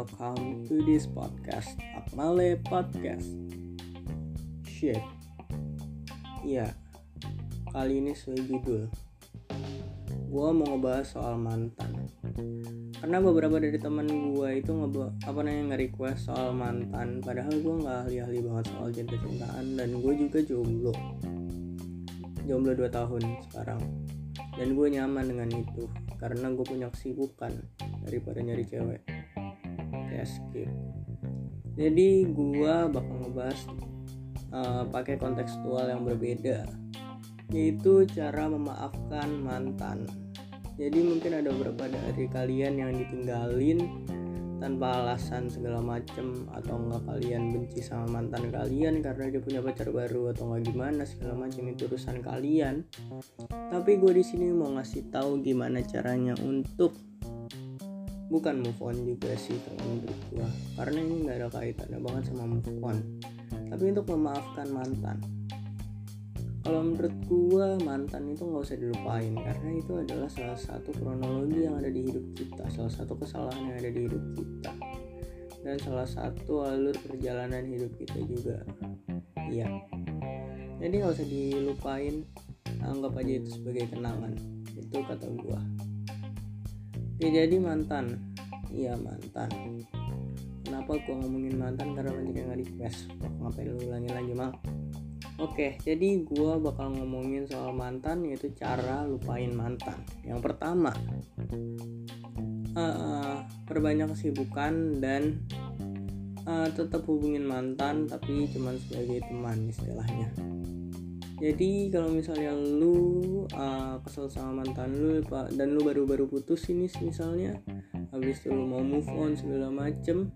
welcome to this podcast Akmale Podcast. Shit. Ya, kali ini sesuai judul. Gue mau ngebahas soal mantan. Karena beberapa dari teman gue itu ngeba apa namanya nge-request soal mantan. Padahal gue gak ahli-ahli banget soal cinta-cintaan Dan gue juga jomblo. Jomblo 2 tahun sekarang. Dan gue nyaman dengan itu Karena gue punya kesibukan daripada nyari cewek ya skip. Jadi gua bakal ngebahas uh, pakai kontekstual yang berbeda yaitu cara memaafkan mantan. Jadi mungkin ada beberapa dari kalian yang ditinggalin tanpa alasan segala macem atau enggak kalian benci sama mantan kalian karena dia punya pacar baru atau enggak gimana segala macam itu urusan kalian. Tapi gue di sini mau ngasih tahu gimana caranya untuk bukan move on juga sih kalau menurut karena ini nggak ada kaitannya banget sama move on. Tapi untuk memaafkan mantan. Kalau menurut gua mantan itu nggak usah dilupain. Karena itu adalah salah satu kronologi yang ada di hidup kita. Salah satu kesalahan yang ada di hidup kita. Dan salah satu alur perjalanan hidup kita juga. Iya. Jadi nggak usah dilupain. Anggap aja itu sebagai kenangan. Itu kata gua Oke jadi mantan. Iya mantan. Kenapa gua ngomongin mantan? Karena banyak yang request Ngapain lu ulangi lagi mal? Oke jadi gua bakal ngomongin soal mantan Yaitu cara lupain mantan. Yang pertama uh, Perbanyak kesibukan dan uh, Tetap hubungin mantan Tapi cuman sebagai teman istilahnya. Jadi kalau misalnya lu uh, kesel sama mantan lu dan lu baru-baru putus ini misalnya. Habis itu lu mau move on segala macem.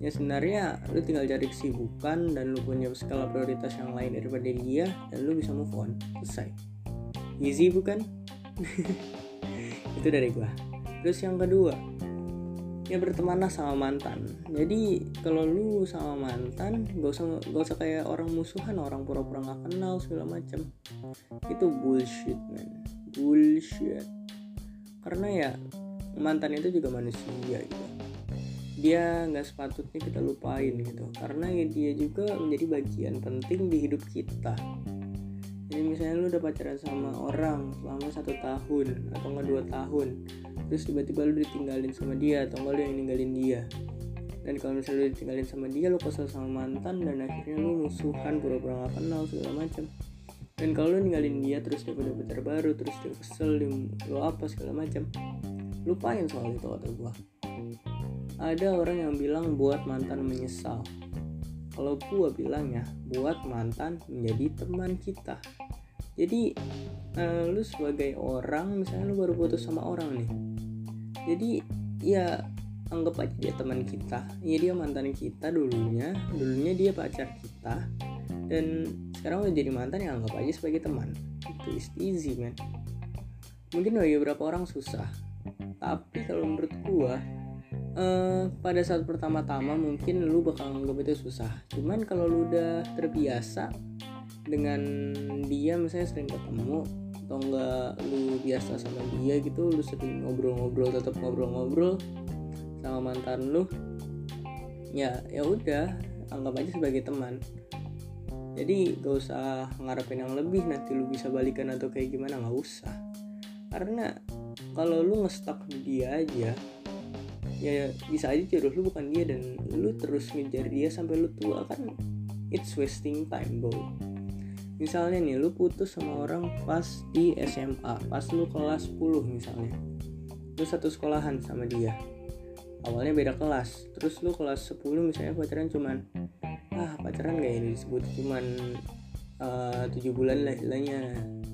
Ya sebenarnya lu tinggal cari kesibukan dan lu punya skala prioritas yang lain daripada dia dan lu bisa move on. Selesai. Easy bukan? Itu dari gua. Terus yang kedua ya bertemanlah sama mantan. Jadi kalau lu sama mantan gak usah gak usah kayak orang musuhan orang pura-pura nggak kenal segala macam itu bullshit man bullshit. Karena ya mantan itu juga manusia gitu. Dia nggak sepatutnya kita lupain gitu. Karena ya dia juga menjadi bagian penting di hidup kita. Jadi misalnya lu udah pacaran sama orang selama satu tahun atau nggak dua tahun terus tiba-tiba lu ditinggalin sama dia atau enggak lu yang ninggalin dia. Dan kalau misalnya lu ditinggalin sama dia lu kesel sama mantan dan akhirnya lu musuhan pura-pura gak kenal segala macam dan kalau lu ninggalin dia terus dia punya pacar baru terus dia kesel dia lu apa segala macam lupain soal itu kata gua. Ada orang yang bilang buat mantan menyesal. Kalau gua bilang ya buat mantan menjadi teman kita. Jadi uh, lu sebagai orang misalnya lu baru putus sama orang nih. Jadi ya anggap aja dia teman kita. Ya dia mantan kita dulunya dulunya dia pacar kita. Dan sekarang udah jadi mantan ya anggap aja sebagai teman. Itu is easy man. Mungkin bagi beberapa orang susah. Tapi kalau menurut gua uh, pada saat pertama-tama mungkin lu bakal anggap itu susah. Cuman kalau lu udah terbiasa dengan dia misalnya sering ketemu atau enggak lu biasa sama dia gitu lu sering ngobrol-ngobrol tetap ngobrol-ngobrol sama mantan lu ya ya udah anggap aja sebagai teman jadi gak usah ngarepin yang lebih nanti lu bisa balikan atau kayak gimana nggak usah. Karena kalau lu ngestak di dia aja ya bisa aja jodoh lu bukan dia dan lu terus ngejar dia sampai lu tua kan it's wasting time boy misalnya nih lu putus sama orang pas di SMA pas lu kelas 10 misalnya. Lu satu sekolahan sama dia. Awalnya beda kelas. Terus lu kelas 10 misalnya pacaran cuman ah pacaran gak ini disebut cuman eh, tujuh bulan lah istilahnya.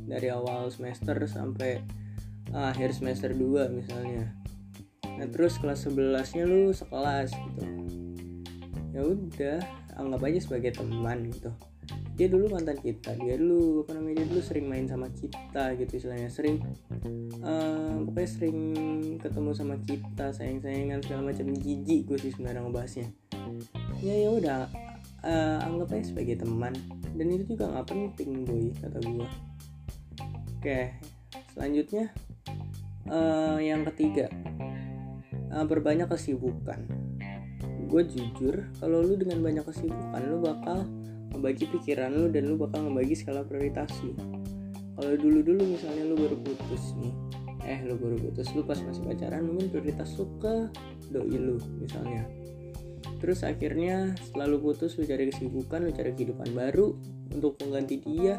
Dari awal semester sampai uh, akhir semester 2 misalnya. Nah terus kelas 11 nya lu sekelas gitu. Ya udah anggap aja sebagai teman gitu. Dia dulu mantan kita dia dulu apa namanya dia dulu sering main sama kita gitu istilahnya. Sering uh, pokoknya sering ketemu sama kita sayang sayangan segala macam. Jijik gue sih sebenarnya ngebahasnya. Ya ya udah uh, anggap aja sebagai teman. Dan itu juga nggak penting boy kata gue oke selanjutnya uh, yang ketiga uh, berbanyak kesibukan. Gue jujur kalau lu dengan banyak kesibukan lu bakal membagi pikiran lu dan lu bakal membagi skala prioritas lu. Kalau dulu dulu misalnya lu baru putus nih eh lu baru putus lu pas masih pacaran mungkin prioritas lu ke doi lu misalnya terus akhirnya setelah lu putus lu cari kesibukan lu cari kehidupan baru untuk mengganti dia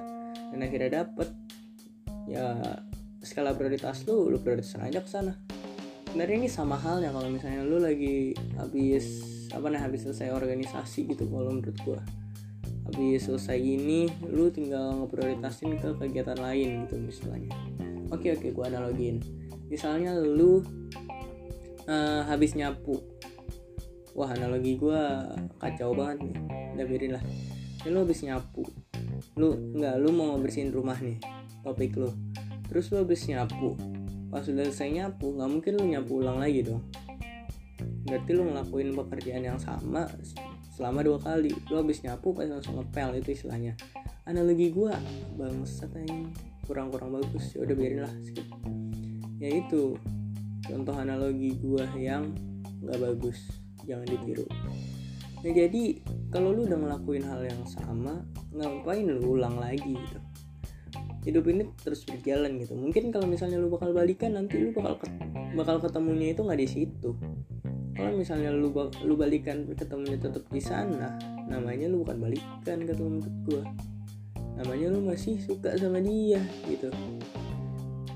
dan akhirnya dapet. Ya skala prioritas lu lu prioritaskan aja ke sana. Sebenarnya ini sama halnya kalau misalnya lu lagi habis apa nih habis selesai organisasi gitu kalau menurut gua. Habis selesai ini lu tinggal ngeprioritasin ke kegiatan lain gitu misalnya. Oke oke gua analogin misalnya lu uh, habis nyapu wah analogi gua kacau banget nih. Udah biarin lah. Ya, lu habis nyapu. Lu nggak lu mau ngebersihin rumah nih topik lu. Terus lu habis nyapu. Pas udah selesai nyapu nggak mungkin lu nyapu ulang lagi dong. Berarti lu ngelakuin pekerjaan yang sama selama dua kali. Lu habis nyapu pas langsung ngepel itu istilahnya. Analogi gua bangsat aja kurang-kurang bagus. Ya udah biarin lah skip. Ya itu. Contoh analogi gua yang nggak bagus jangan ditiru. Nah jadi kalau lu udah ngelakuin hal yang sama ngapain lu ulang lagi gitu? Hidup ini terus berjalan gitu. Mungkin kalau misalnya lu bakal balikan nanti lu bakal bakal ketemunya itu nggak di situ. Kalau misalnya lu lu balikan ketemunya tetap di sana namanya lu bukan balikan menurut gua. Namanya lu masih suka sama dia gitu.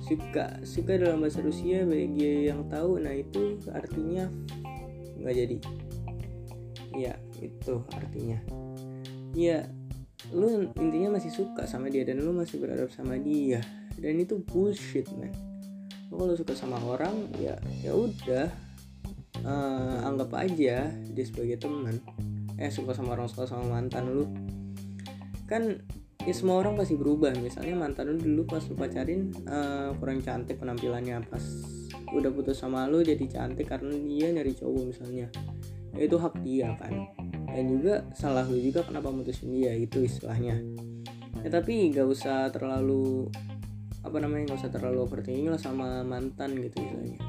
Suka suka dalam bahasa Rusia bagi yang tahu nah itu artinya nggak jadi. Ya itu artinya. Ya lu intinya masih suka sama dia dan lu masih berharap sama dia. Dan itu bullshit man. Lu kalau suka sama orang ya ya udah. Uh, anggap aja dia sebagai teman. Eh suka sama orang suka sama mantan lu. Kan ya semua orang pasti berubah. Misalnya mantan lu dulu pas lu pacarin uh, kurang cantik penampilannya pas udah putus sama lu jadi cantik karena dia nyari cowok misalnya. Ya itu hak dia kan. Dan juga salah lu juga kenapa mutusin dia itu istilahnya. Ya tapi gak usah terlalu apa namanya gak usah terlalu overthinking lah sama mantan gitu istilahnya.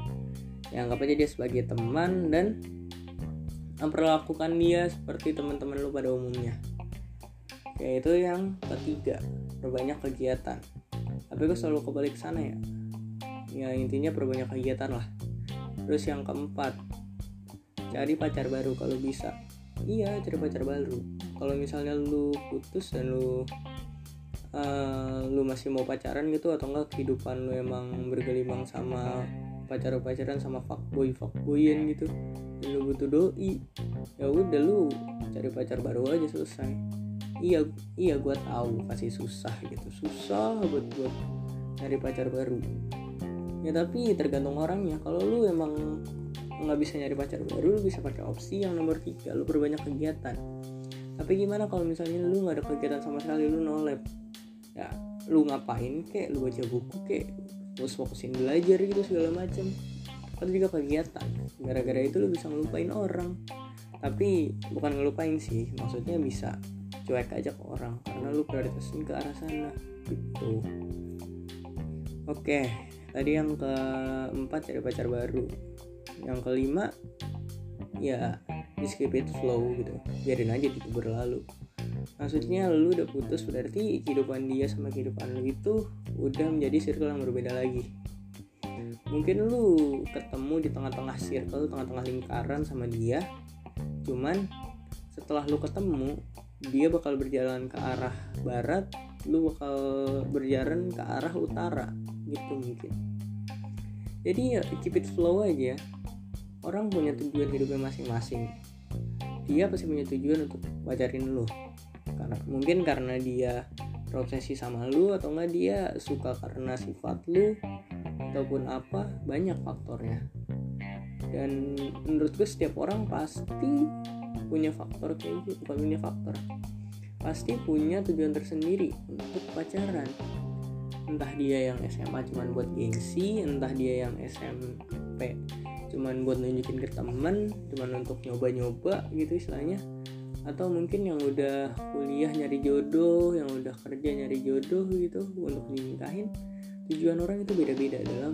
Ya anggap aja dia sebagai teman dan memperlakukan dia seperti teman-teman lu pada umumnya. Oke itu yang ketiga. Perbanyak kegiatan. Tapi gue selalu kebalik sana ya ya intinya perbanyak kegiatan lah. Terus yang keempat cari pacar baru kalau bisa. Iya cari pacar baru. Kalau misalnya lu putus dan lu uh, lu masih mau pacaran gitu atau enggak kehidupan lu emang bergelimang sama pacar-pacaran sama fuckboy fuckboyan gitu dan lu butuh doi ya udah lu cari pacar baru aja selesai. Iya iya gue tahu pasti susah gitu. Susah buat buat cari pacar baru ya tapi tergantung orangnya. Kalau lu emang nggak bisa nyari pacar baru lu bisa pakai opsi yang nomor tiga. Lu berbanyak kegiatan. Tapi gimana kalau misalnya lu nggak ada kegiatan sama sekali lu nolep ya lu ngapain kek? Lu baca buku kek? Terus fokusin belajar gitu segala macam atau juga kegiatan. Gara-gara itu lo bisa ngelupain orang. Tapi bukan ngelupain sih. Maksudnya bisa cuek aja ke orang. Karena lu prioritasin ke arah sana. Gitu. Oke tadi yang keempat cari pacar baru. Yang kelima ya di skip it flow gitu. Biarin aja itu berlalu. Maksudnya lu udah putus berarti kehidupan dia sama kehidupan lu itu udah menjadi circle yang berbeda lagi. Mungkin lu ketemu di tengah-tengah circle tengah-tengah lingkaran sama dia cuman setelah lu ketemu dia bakal berjalan ke arah barat lu bakal berjalan ke arah utara gitu mungkin. Jadi ya keep it flow aja. Orang punya tujuan hidupnya masing-masing. Dia pasti punya tujuan untuk pacarin lu. Karena mungkin karena dia terobsesi sama lu atau enggak dia suka karena sifat lu ataupun apa banyak faktornya. Dan menurut gue setiap orang pasti punya faktor kayak gitu bukan punya faktor. Pasti punya tujuan tersendiri untuk pacaran entah dia yang SMA cuman buat gengsi entah dia yang SMP cuman buat nunjukin ke temen cuman untuk nyoba-nyoba gitu istilahnya. Atau mungkin yang udah kuliah nyari jodoh yang udah kerja nyari jodoh gitu untuk dinikahin tujuan orang itu beda-beda dalam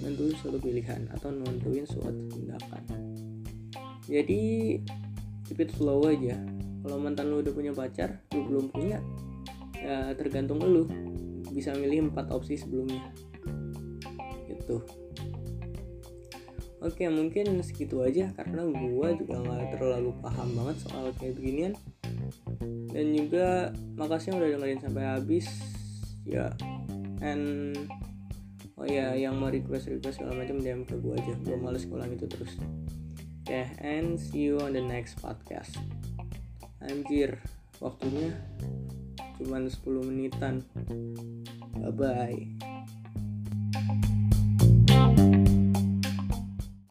nentuin suatu pilihan atau nentuin suatu tindakan. Jadi keep it slow aja. Kalau mantan lu udah punya pacar lu belum punya ya tergantung lu bisa milih empat opsi sebelumnya. Gitu. Oke mungkin segitu aja karena gue juga nggak terlalu paham banget soal kayak beginian. Dan juga makasih udah dengerin sampai habis. Ya and oh ya yang mau request request segala macam DM ke gue aja. Gue males ngulang itu terus. Oke okay, and see you on the next podcast. Anjir waktunya cuman 10 menitan. Bye bye